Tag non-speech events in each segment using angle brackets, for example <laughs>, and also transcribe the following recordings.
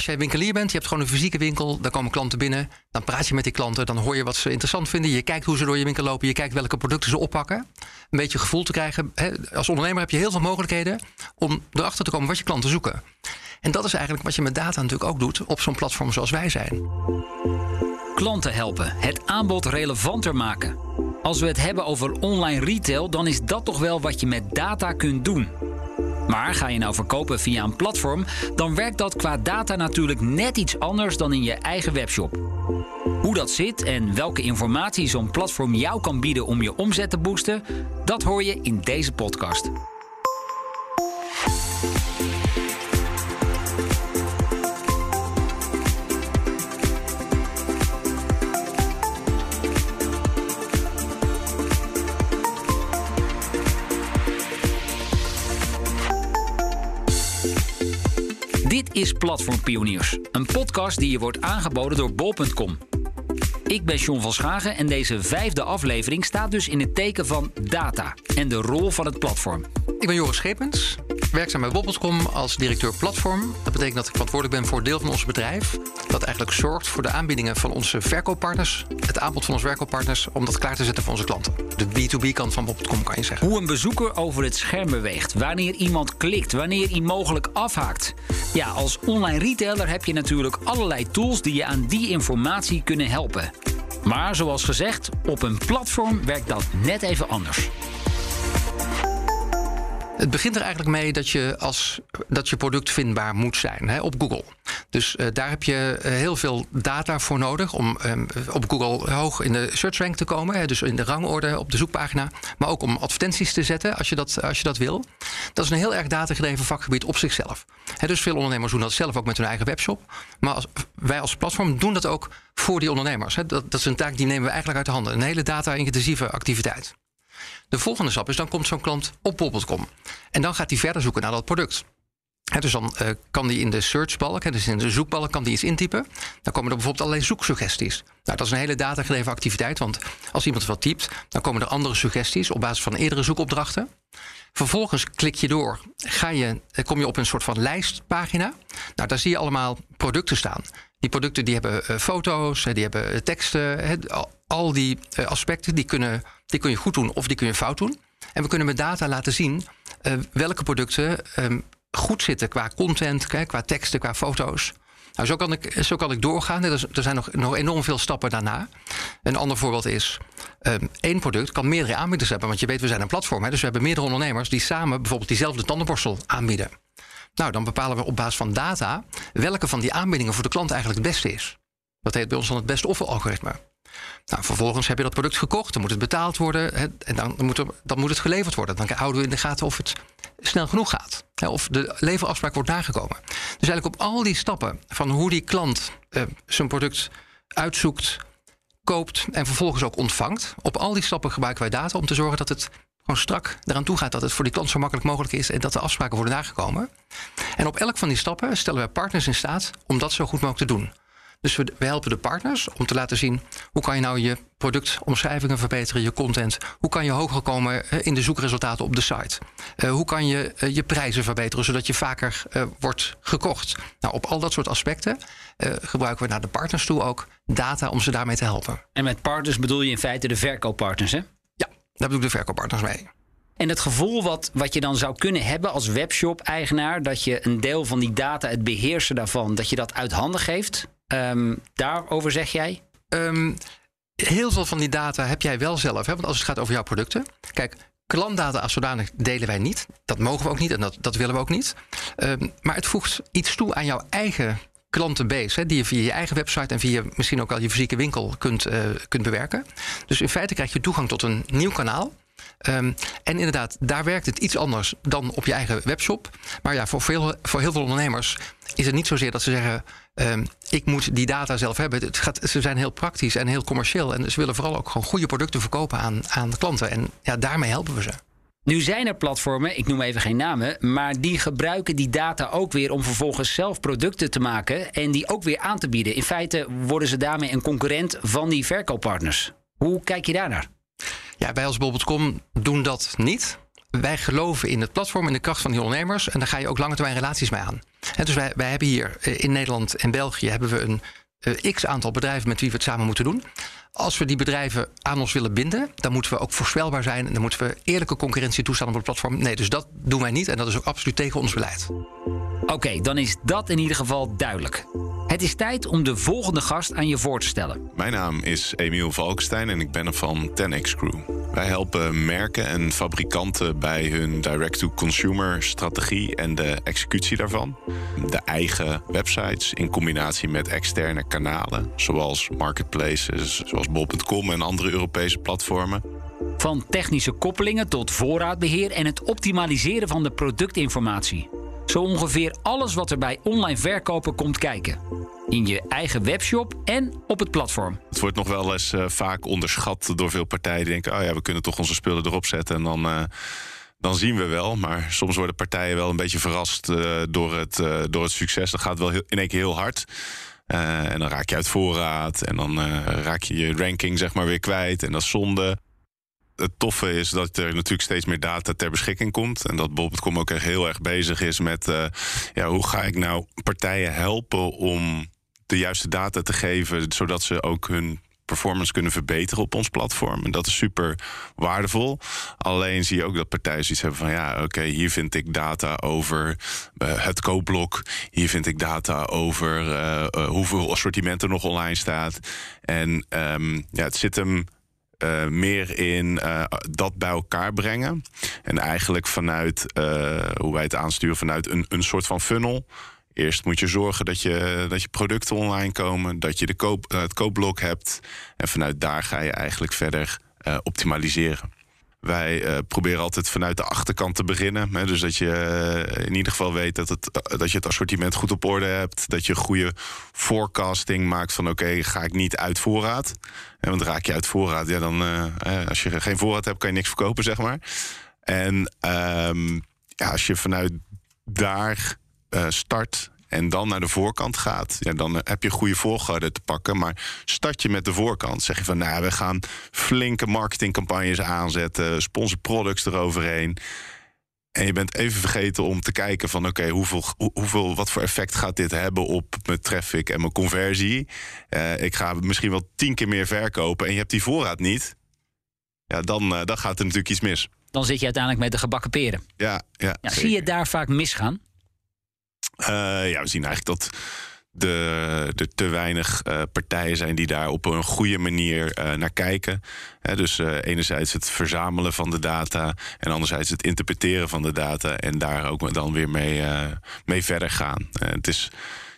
Als jij winkelier bent, je hebt gewoon een fysieke winkel, dan komen klanten binnen, dan praat je met die klanten, dan hoor je wat ze interessant vinden, je kijkt hoe ze door je winkel lopen, je kijkt welke producten ze oppakken. Een beetje gevoel te krijgen. Als ondernemer heb je heel veel mogelijkheden om erachter te komen wat je klanten zoeken. En dat is eigenlijk wat je met data natuurlijk ook doet op zo'n platform zoals wij zijn. Klanten helpen, het aanbod relevanter maken. Als we het hebben over online retail, dan is dat toch wel wat je met data kunt doen. Maar ga je nou verkopen via een platform, dan werkt dat qua data natuurlijk net iets anders dan in je eigen webshop. Hoe dat zit en welke informatie zo'n platform jou kan bieden om je omzet te boosten, dat hoor je in deze podcast. Is Platform Pioniers, een podcast die je wordt aangeboden door bol.com. Ik ben John van Schagen en deze vijfde aflevering staat dus in het teken van data en de rol van het platform. Ik ben Joris Schepens, werkzaam bij Bobbelscom als directeur platform. Dat betekent dat ik verantwoordelijk ben voor deel van ons bedrijf. Dat eigenlijk zorgt voor de aanbiedingen van onze verkooppartners. Het aanbod van onze verkooppartners om dat klaar te zetten voor onze klanten. De B2B-kant van Bobbelscom kan je zeggen. Hoe een bezoeker over het scherm beweegt, wanneer iemand klikt, wanneer hij mogelijk afhaakt. Ja, als online retailer heb je natuurlijk allerlei tools die je aan die informatie kunnen helpen. Maar zoals gezegd, op een platform werkt dat net even anders. Het begint er eigenlijk mee dat je, als, dat je product vindbaar moet zijn hè, op Google. Dus uh, daar heb je uh, heel veel data voor nodig om um, op Google hoog in de search rank te komen. Hè, dus in de rangorde op de zoekpagina. Maar ook om advertenties te zetten als je dat, als je dat wil. Dat is een heel erg datagedreven vakgebied op zichzelf. Hè, dus veel ondernemers doen dat zelf ook met hun eigen webshop. Maar als, wij als platform doen dat ook voor die ondernemers. Hè. Dat, dat is een taak die nemen we eigenlijk uit de handen. Een hele data-intensieve activiteit. De volgende stap is, dan komt zo'n klant op bol.com. En dan gaat hij verder zoeken naar dat product. Dus dan uh, kan hij in de searchbalk, dus in de zoekbalk, kan hij iets intypen. Dan komen er bijvoorbeeld allerlei zoeksuggesties. Nou, dat is een hele datagedreven activiteit, want als iemand wat typt, dan komen er andere suggesties op basis van eerdere zoekopdrachten. Vervolgens klik je door, ga je, kom je op een soort van lijstpagina. Nou, daar zie je allemaal producten staan. Die producten die hebben uh, foto's, die hebben teksten, al die uh, aspecten die kunnen die kun je goed doen of die kun je fout doen. En we kunnen met data laten zien uh, welke producten um, goed zitten qua content, qua teksten, qua foto's. Nou, zo kan ik, zo kan ik doorgaan. Er zijn nog, nog enorm veel stappen daarna. Een ander voorbeeld is: um, één product kan meerdere aanbieders hebben. Want je weet, we zijn een platform. Hè, dus we hebben meerdere ondernemers die samen bijvoorbeeld diezelfde tandenborstel aanbieden. Nou, dan bepalen we op basis van data welke van die aanbiedingen voor de klant eigenlijk het beste is. Dat heet bij ons dan het beste offer-algoritme. Nou, vervolgens heb je dat product gekocht, dan moet het betaald worden hè, en dan moet, dan moet het geleverd worden. Dan houden we in de gaten of het snel genoeg gaat. Hè, of de leverafspraak wordt nagekomen. Dus eigenlijk op al die stappen van hoe die klant uh, zijn product uitzoekt, koopt en vervolgens ook ontvangt. Op al die stappen gebruiken wij data om te zorgen dat het gewoon strak eraan toe gaat. Dat het voor die klant zo makkelijk mogelijk is en dat de afspraken worden nagekomen. En op elk van die stappen stellen wij partners in staat om dat zo goed mogelijk te doen. Dus we, we, helpen de partners om te laten zien hoe kan je nou je productomschrijvingen verbeteren, je content. Hoe kan je hoger komen in de zoekresultaten op de site? Uh, hoe kan je uh, je prijzen verbeteren zodat je vaker uh, wordt gekocht? Nou, op al dat soort aspecten gebruiken we naar de partners toe ook data om ze daarmee te helpen. En met partners bedoel je in feite de verkooppartners, hè? Ja, daar bedoel ik de verkooppartners mee. En het gevoel wat, wat je dan zou kunnen hebben als webshop-eigenaar, dat je een deel van die data, het beheersen daarvan, dat je dat uit handen geeft, Um, daarover zeg jij? Um, heel veel van die data heb jij wel zelf. Hè? Want als het gaat over jouw producten. Kijk, klantdata als zodanig delen wij niet. Dat mogen we ook niet en dat, dat willen we ook niet. Um, maar het voegt iets toe aan jouw eigen klantenbase, hè, die je via je eigen website en via misschien ook al je fysieke winkel kunt, uh, kunt bewerken. Dus in feite krijg je toegang tot een nieuw kanaal. En inderdaad, daar werkt het iets anders dan op je eigen webshop. Maar ja, voor, veel, voor heel veel ondernemers is het niet zozeer dat ze zeggen: ik moet die data zelf hebben. Het gaat, ze zijn heel praktisch en heel commercieel. En ze willen vooral ook gewoon goede producten verkopen aan, aan klanten. En ja, daarmee helpen we ze. Nu zijn er platformen, ik noem even geen namen, maar die gebruiken die data ook weer om vervolgens zelf producten te maken en die ook weer aan te bieden. In feite worden ze daarmee een concurrent van die verkooppartners. Hoe kijk je daarnaar? Ja, wij als Bobbelt.com doen dat niet. Wij geloven in het platform en de kracht van die ondernemers. En daar ga je ook lange termijn relaties mee aan. En dus wij, wij hebben hier in Nederland en België hebben we een x aantal bedrijven met wie we het samen moeten doen. Als we die bedrijven aan ons willen binden, dan moeten we ook voorspelbaar zijn. En dan moeten we eerlijke concurrentie toestaan op het platform. Nee, dus dat doen wij niet. En dat is ook absoluut tegen ons beleid. Oké, dan is dat in ieder geval duidelijk. Het is tijd om de volgende gast aan je voor te stellen. Mijn naam is Emiel Valkstein en ik ben er van 10x Crew. Wij helpen merken en fabrikanten bij hun direct-to-consumer strategie en de executie daarvan. De eigen websites in combinatie met externe kanalen, zoals marketplaces, zoals bol.com en andere Europese platformen. Van technische koppelingen tot voorraadbeheer en het optimaliseren van de productinformatie. Zo ongeveer alles wat er bij online verkopen komt kijken. In je eigen webshop en op het platform. Het wordt nog wel eens uh, vaak onderschat door veel partijen die denken: oh ja, we kunnen toch onze spullen erop zetten en dan. Uh, dan zien we wel. Maar soms worden partijen wel een beetje verrast uh, door, het, door het succes. Dat gaat wel heel, in één keer heel hard. En dan raak je uit voorraad. En dan raak je je ranking zeg maar weer kwijt. En dat is zonde het toffe is dat er natuurlijk steeds meer data ter beschikking komt. En dat bol.com ook echt heel erg bezig is met uh, ja, hoe ga ik nou partijen helpen om de juiste data te geven, zodat ze ook hun performance kunnen verbeteren op ons platform. En dat is super waardevol. Alleen zie je ook dat partijen zoiets hebben van ja, oké, hier vind ik data over uh, het koopblok. Hier vind ik data over uh, uh, hoeveel assortiment er nog online staat. En um, ja, het zit hem meer in dat bij elkaar brengen. En eigenlijk vanuit hoe wij het aansturen, vanuit een, een soort van funnel. Eerst moet je zorgen dat je, dat je producten online komen, dat je de koop, het koopblok hebt. En vanuit daar ga je eigenlijk verder optimaliseren. Wij uh, proberen altijd vanuit de achterkant te beginnen. Hè, dus dat je in ieder geval weet dat, het, dat je het assortiment goed op orde hebt. Dat je goede forecasting maakt van oké, ga ik niet uit voorraad. En want raak je uit voorraad, ja, dan als je geen voorraad hebt, kan je niks verkopen, zeg maar. En um, ja, als je vanuit daar start en dan naar de voorkant gaat, ja, dan heb je goede volgorde te pakken. Maar start je met de voorkant, zeg je van nou, we gaan flinke marketingcampagnes aanzetten, sponsor products eroverheen. En je bent even vergeten om te kijken van oké, okay, hoeveel, hoeveel, wat voor effect gaat dit hebben op mijn traffic en mijn conversie? Uh, ik ga misschien wel tien keer meer verkopen en je hebt die voorraad niet. Ja, dan, uh, dan gaat er natuurlijk iets mis. Dan zit je uiteindelijk met de gebakken peren. Ja, ja, ja zie je daar vaak misgaan? Uh, ja, we zien eigenlijk dat de, er te weinig uh, partijen zijn die daar op een goede manier uh, naar kijken. Dus enerzijds het verzamelen van de data en anderzijds het interpreteren van de data en daar ook dan weer mee, mee verder gaan. het is,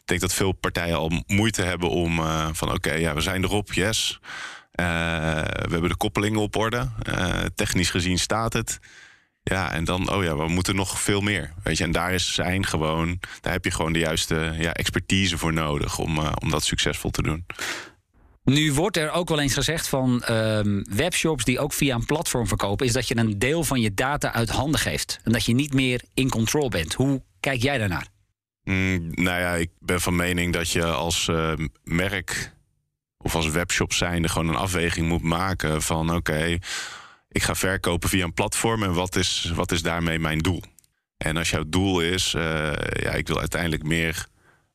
ik denk dat veel partijen al moeite hebben om van oké, ja, we zijn erop, yes. we hebben de koppelingen op orde. technisch gezien staat het. Ja, en dan, oh ja, we moeten nog veel meer. Weet je, en daar is zijn gewoon, daar heb je gewoon de juiste ja, expertise voor nodig om, uh, om dat succesvol te doen. Nu wordt er ook wel eens gezegd van uh, webshops die ook via een platform verkopen, is dat je een deel van je data uit handen geeft. En dat je niet meer in control bent. Hoe kijk jij daarnaar? Mm, nou ja, ik ben van mening dat je als uh, merk of als webshop zijnde gewoon een afweging moet maken van oké. Okay, ik ga verkopen via een platform en wat is, wat is daarmee mijn doel? En als jouw doel is, uh, ja, ik wil uiteindelijk meer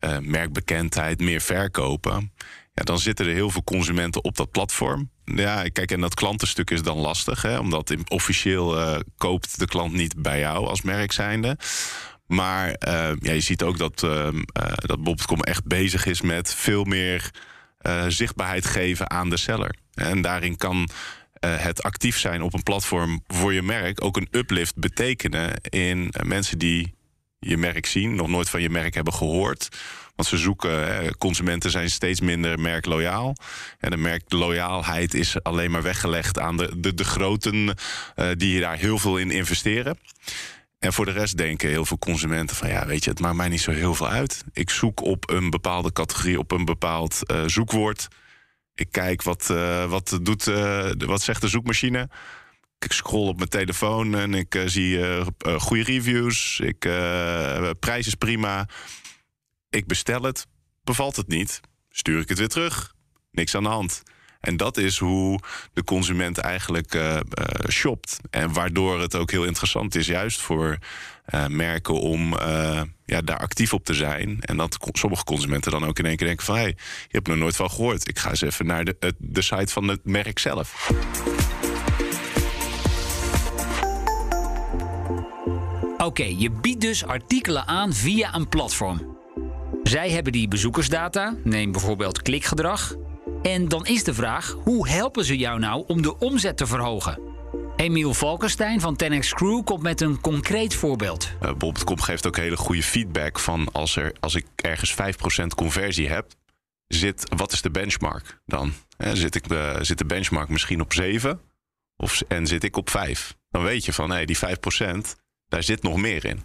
uh, merkbekendheid, meer verkopen. Ja, dan zitten er heel veel consumenten op dat platform. Ja, kijk, en dat klantenstuk is dan lastig, hè, omdat officieel uh, koopt de klant niet bij jou als merk zijnde. Maar ja, je ziet ook dat, dat Bob.com echt bezig is met veel meer zichtbaarheid geven aan de seller. En daarin kan het actief zijn op een platform voor je merk ook een uplift betekenen in uh, mensen die je merk zien, nog nooit van je merk hebben gehoord. Want ze zoeken, consumenten zijn steeds minder merkloyaal. En de merkloyaalheid is alleen maar weggelegd aan de, de, de groten uh, die daar heel veel in investeren. En voor de rest denken heel veel consumenten van ja, weet je, het maakt mij niet zo heel veel uit. Ik zoek op een bepaalde categorie, op een bepaald zoekwoord. Ik kijk wat, uh, wat, doet, uh, wat zegt de zoekmachine. Ik scroll op mijn telefoon en ik uh, zie goede reviews. Ik, prijs is prima. Ik bestel het. Bevalt het niet? Stuur ik het weer terug? Niks aan de hand. En dat is hoe de consument eigenlijk uh, shopt. En waardoor het ook heel interessant is, juist voor uh, merken om ja, daar actief op te zijn. En dat sommige consumenten dan ook in één keer denken van... hé, hey, je hebt nog nooit van gehoord. Ik ga eens even naar de, de site van het merk zelf. Oké, je biedt dus artikelen aan via een platform. Zij hebben die bezoekersdata, neem bijvoorbeeld klikgedrag. En dan is de vraag: hoe helpen ze jou nou om de omzet te verhogen? Emiel Valkenstein van 10x Crew komt met een concreet voorbeeld. Uh, Bob.com geeft ook hele goede feedback van als, er, als ik ergens 5% conversie heb, zit, wat is de benchmark dan? zit, ik, uh, zit de benchmark misschien op 7 of, en zit ik op 5? Dan weet je van hey, die 5%, daar zit nog meer in.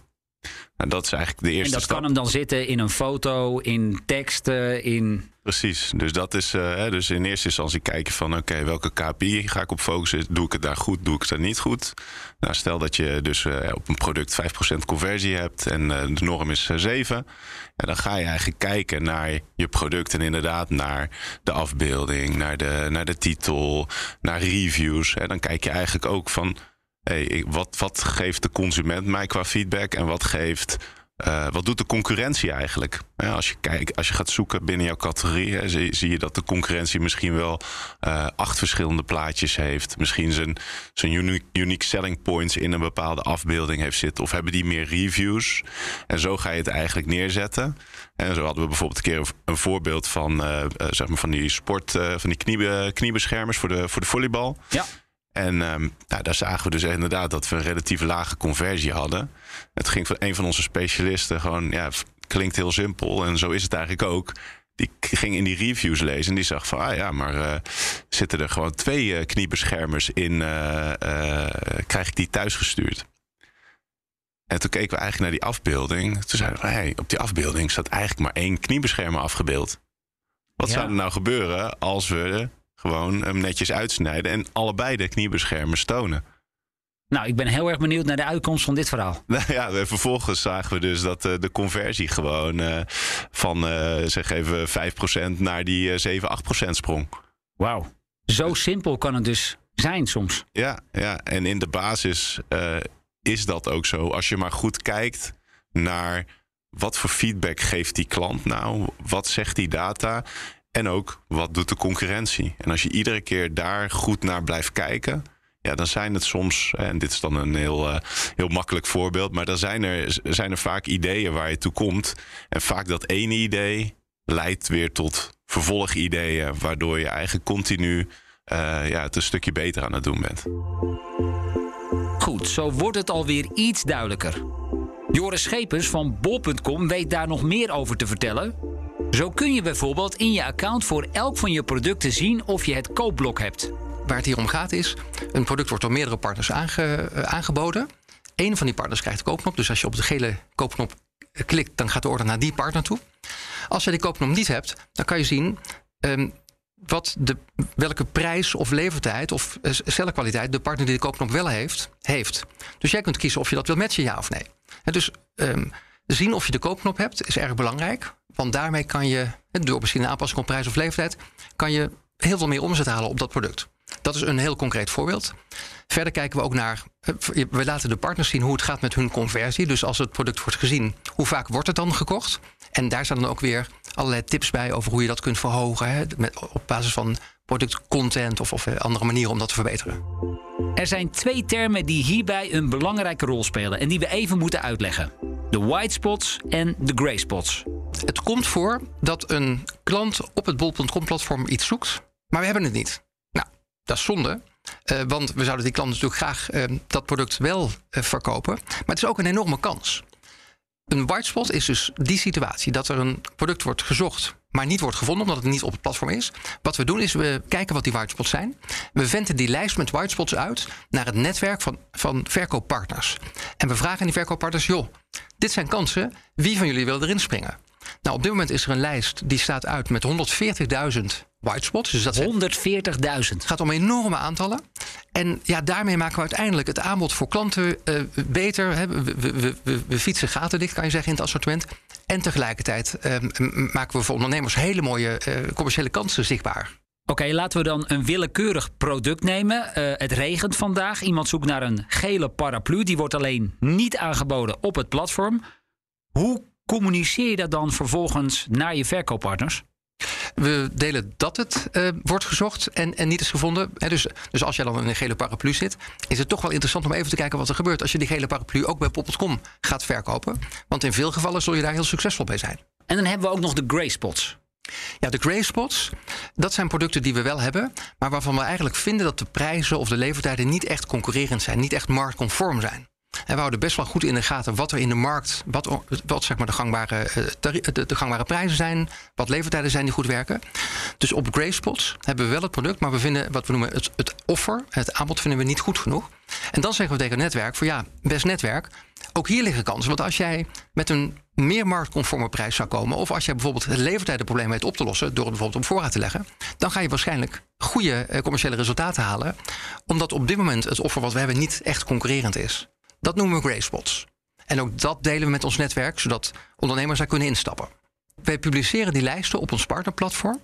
En dat is eigenlijk de eerste En dat stap. kan hem dan zitten in een foto, in teksten, in... Precies, dus dat is uh, dus in eerste instantie kijken van oké, welke KPI ga ik op focussen? Doe ik het daar goed, doe ik het daar niet goed? Nou, stel dat je dus uh, op een product 5% conversie hebt en uh, de norm is 7. Ja, dan ga je eigenlijk kijken naar je product en inderdaad naar de afbeelding, naar de, naar de titel, naar reviews. En dan kijk je eigenlijk ook van wat, wat geeft de consument mij qua feedback en wat geeft. Uh, wat doet de concurrentie eigenlijk? Als, je kijkt, als je gaat zoeken binnen jouw categorie, zie, je dat de concurrentie misschien wel uh, acht verschillende plaatjes heeft. Misschien zijn, zijn unique, selling points in een bepaalde afbeelding heeft zitten. Of hebben die meer reviews? En zo ga je het eigenlijk neerzetten. En zo hadden we bijvoorbeeld een keer een voorbeeld van, uh, zeg maar van die sport, van die knie, kniebeschermers voor de, voor de volleybal. Ja. En um, nou, daar zagen we dus inderdaad dat we een relatief lage conversie hadden. Het ging van een van onze specialisten gewoon, ja, klinkt heel simpel en zo is het eigenlijk ook. Die ging in die reviews lezen en die zag van, ah ja, maar uh, zitten er gewoon twee uh, kniebeschermers in, uh, krijg ik die thuisgestuurd? En toen keken we eigenlijk naar die afbeelding. Toen zeiden we, hey, op die afbeelding staat eigenlijk maar één kniebeschermer afgebeeld. Wat ja. zou er nou gebeuren als we gewoon hem netjes uitsnijden en allebei de kniebeschermers tonen. Nou, ik ben heel erg benieuwd naar de uitkomst van dit verhaal. Nou <laughs> ja, vervolgens zagen we dus dat uh, de conversie gewoon uh, van uh, zeg even 5% naar die 7-8% sprong. Wauw. Zo simpel kan het dus zijn soms. Ja, ja. en in de basis is dat ook zo. Als je maar goed kijkt naar wat voor feedback geeft die klant nou? Wat zegt die data? En ook, wat doet de concurrentie? En als je iedere keer daar goed naar blijft kijken, ja, dan zijn het soms, en dit is dan een heel, uh, heel makkelijk voorbeeld, maar dan zijn er, zijn er vaak ideeën waar je toe komt. En vaak dat ene idee leidt weer tot vervolgideeën, waardoor je eigenlijk continu uh, ja, het een stukje beter aan het doen bent. Goed, zo wordt het alweer iets duidelijker. Joris Schepers van bol.com weet daar nog meer over te vertellen. Zo kun je bijvoorbeeld in je account voor elk van je producten zien of je het koopblok hebt. Waar het hier om gaat is, een product wordt door meerdere partners uh, aangeboden. Eén van die partners krijgt de koopknop. Dus als je op de gele koopknop klikt, dan gaat de order naar die partner toe. Als je die koopknop niet hebt, dan kan je zien um, wat de, welke prijs of levertijd of uh, cellenkwaliteit de partner die de koopknop wel heeft, heeft. Dus jij kunt kiezen of je dat wil matchen, ja of nee. En dus um, zien of je de koopknop hebt is erg belangrijk. Want daarmee kan je, door misschien een aanpassing op prijs of leeftijd, kan je heel veel meer omzet halen op dat product. Dat is een heel concreet voorbeeld. Verder kijken we ook naar, we laten de partners zien hoe het gaat met hun conversie. Dus als het product wordt gezien, hoe vaak wordt het dan gekocht? En daar staan dan ook weer allerlei tips bij over hoe je dat kunt verhogen. Hè, op basis van productcontent of, of andere manieren om dat te verbeteren. Er zijn twee termen die hierbij een belangrijke rol spelen en die we even moeten uitleggen: de white spots en de gray spots. Het komt voor dat een klant op het bol.com platform iets zoekt, maar we hebben het niet. Nou, dat is zonde. Uh, want we zouden die klant natuurlijk graag uh, dat product wel uh, verkopen. Maar het is ook een enorme kans. Een white spot is dus die situatie dat er een product wordt gezocht, maar niet wordt gevonden omdat het niet op het platform is. Wat we doen is we kijken wat die white spots zijn. We venten die lijst met white spots uit naar het netwerk van, van verkooppartners. En we vragen aan die verkooppartners: joh, dit zijn kansen. Wie van jullie wil erin springen? Nou, op dit moment is er een lijst die staat uit met 140.000 white spots. Dus dat 140.000. Het gaat om enorme aantallen. En ja, daarmee maken we uiteindelijk het aanbod voor klanten uh, beter. Hè. We, we, we, we, fietsen gaten dicht, kan je zeggen, in het assortiment. En tegelijkertijd uh, maken we voor ondernemers hele mooie uh, commerciële kansen zichtbaar. Oké, laten we dan een willekeurig product nemen. Uh, het regent vandaag. Iemand zoekt naar een gele paraplu. Die wordt alleen niet aangeboden op het platform. Hoe communiceer je dat dan vervolgens naar je verkooppartners? We delen dat het uh, wordt gezocht en, en niet is gevonden. dus, dus als jij dan in een gele paraplu zit, is het toch wel interessant om even te kijken wat er gebeurt als je die gele paraplu ook bij pop.com gaat verkopen. Want in veel gevallen zul je daar heel succesvol bij zijn. En dan hebben we ook nog de gray spots. Ja, de gray spots, dat zijn producten die we wel hebben, maar waarvan we eigenlijk vinden dat de prijzen of de levertijden niet echt concurrerend zijn, niet echt marktconform zijn. En we houden best wel goed in de gaten wat er in de markt, wat, wat zeg maar de, gangbare, eh, de, gangbare prijzen zijn, wat levertijden zijn die goed werken. Dus op Grayspots hebben we wel het product, maar we vinden wat we noemen het, het offer, het aanbod vinden we niet goed genoeg. En dan zeggen we tegen het netwerk voor ja, best netwerk, ook hier liggen kansen. Want als jij met een meer marktconforme prijs zou komen, of als jij bijvoorbeeld het levertijdenprobleem weet op te lossen door het bijvoorbeeld op voorraad te leggen, dan ga je waarschijnlijk goede eh, commerciële resultaten halen, omdat op dit moment het offer wat we hebben niet echt concurrerend is. Dat noemen we grayspots. En ook dat delen we met ons netwerk, zodat ondernemers daar kunnen instappen. Wij publiceren die lijsten op ons partnerplatform.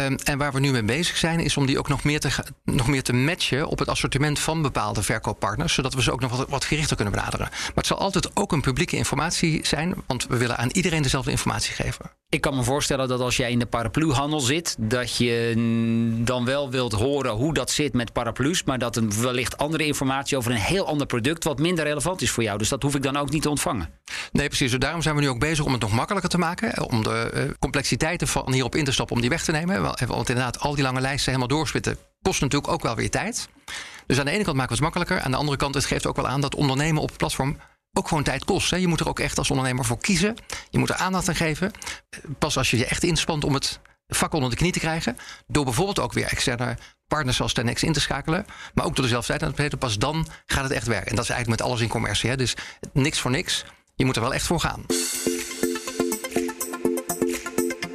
Um, en waar we nu mee bezig zijn, is om die ook nog meer, te, nog meer te matchen op het assortiment van bepaalde verkooppartners, zodat we ze ook nog wat, wat gerichter kunnen benaderen. Maar het zal altijd ook een publieke informatie zijn, want we willen aan iedereen dezelfde informatie geven. Ik kan me voorstellen dat als jij in de parapluhandel zit, dat je dan wel wilt horen hoe dat zit met paraplu's, maar dat er wellicht andere informatie over een heel ander product wat minder relevant is voor jou. Dus dat hoef ik dan ook niet te ontvangen. Nee, precies. Dus daarom zijn we nu ook bezig om het nog makkelijker te maken, om de uh, complexiteiten van hierop in te stappen, om die weg te nemen. Want inderdaad, al die lange lijsten helemaal doorspitten kost natuurlijk ook wel weer tijd. Dus aan de ene kant maken we het makkelijker, aan de andere kant het geeft ook wel aan dat ondernemen op het platform ook gewoon tijd kost. Hè. Je moet er ook echt als ondernemer voor kiezen. Je moet er aandacht aan geven. Pas als je je echt inspant om het vak onder de knie te krijgen. Door bijvoorbeeld ook weer externe partners zoals Tenex in te schakelen. Maar ook door dezelfde tijd aan het besteden. Pas dan gaat het echt werken. En dat is eigenlijk met alles in commercie. Hè. Dus niks voor niks. Je moet er wel echt voor gaan.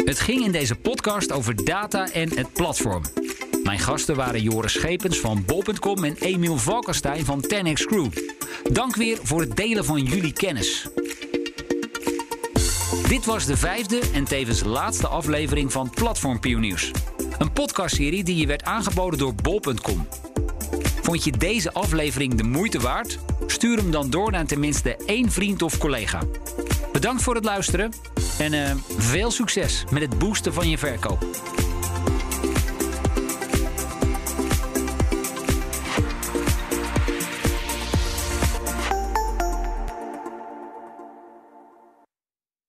Het ging in deze podcast over data en het platform. Mijn gasten waren Joris Schepens van bol.com en Emiel Valkenstein van 10x Crew. Dank weer voor het delen van jullie kennis. Dit was de vijfde en tevens laatste aflevering van Platform Pioniers. Een podcastserie die je werd aangeboden door bol.com. Vond je deze aflevering de moeite waard? Stuur hem dan door naar tenminste één vriend of collega. Bedankt voor het luisteren en uh, veel succes met het boosten van je verkoop.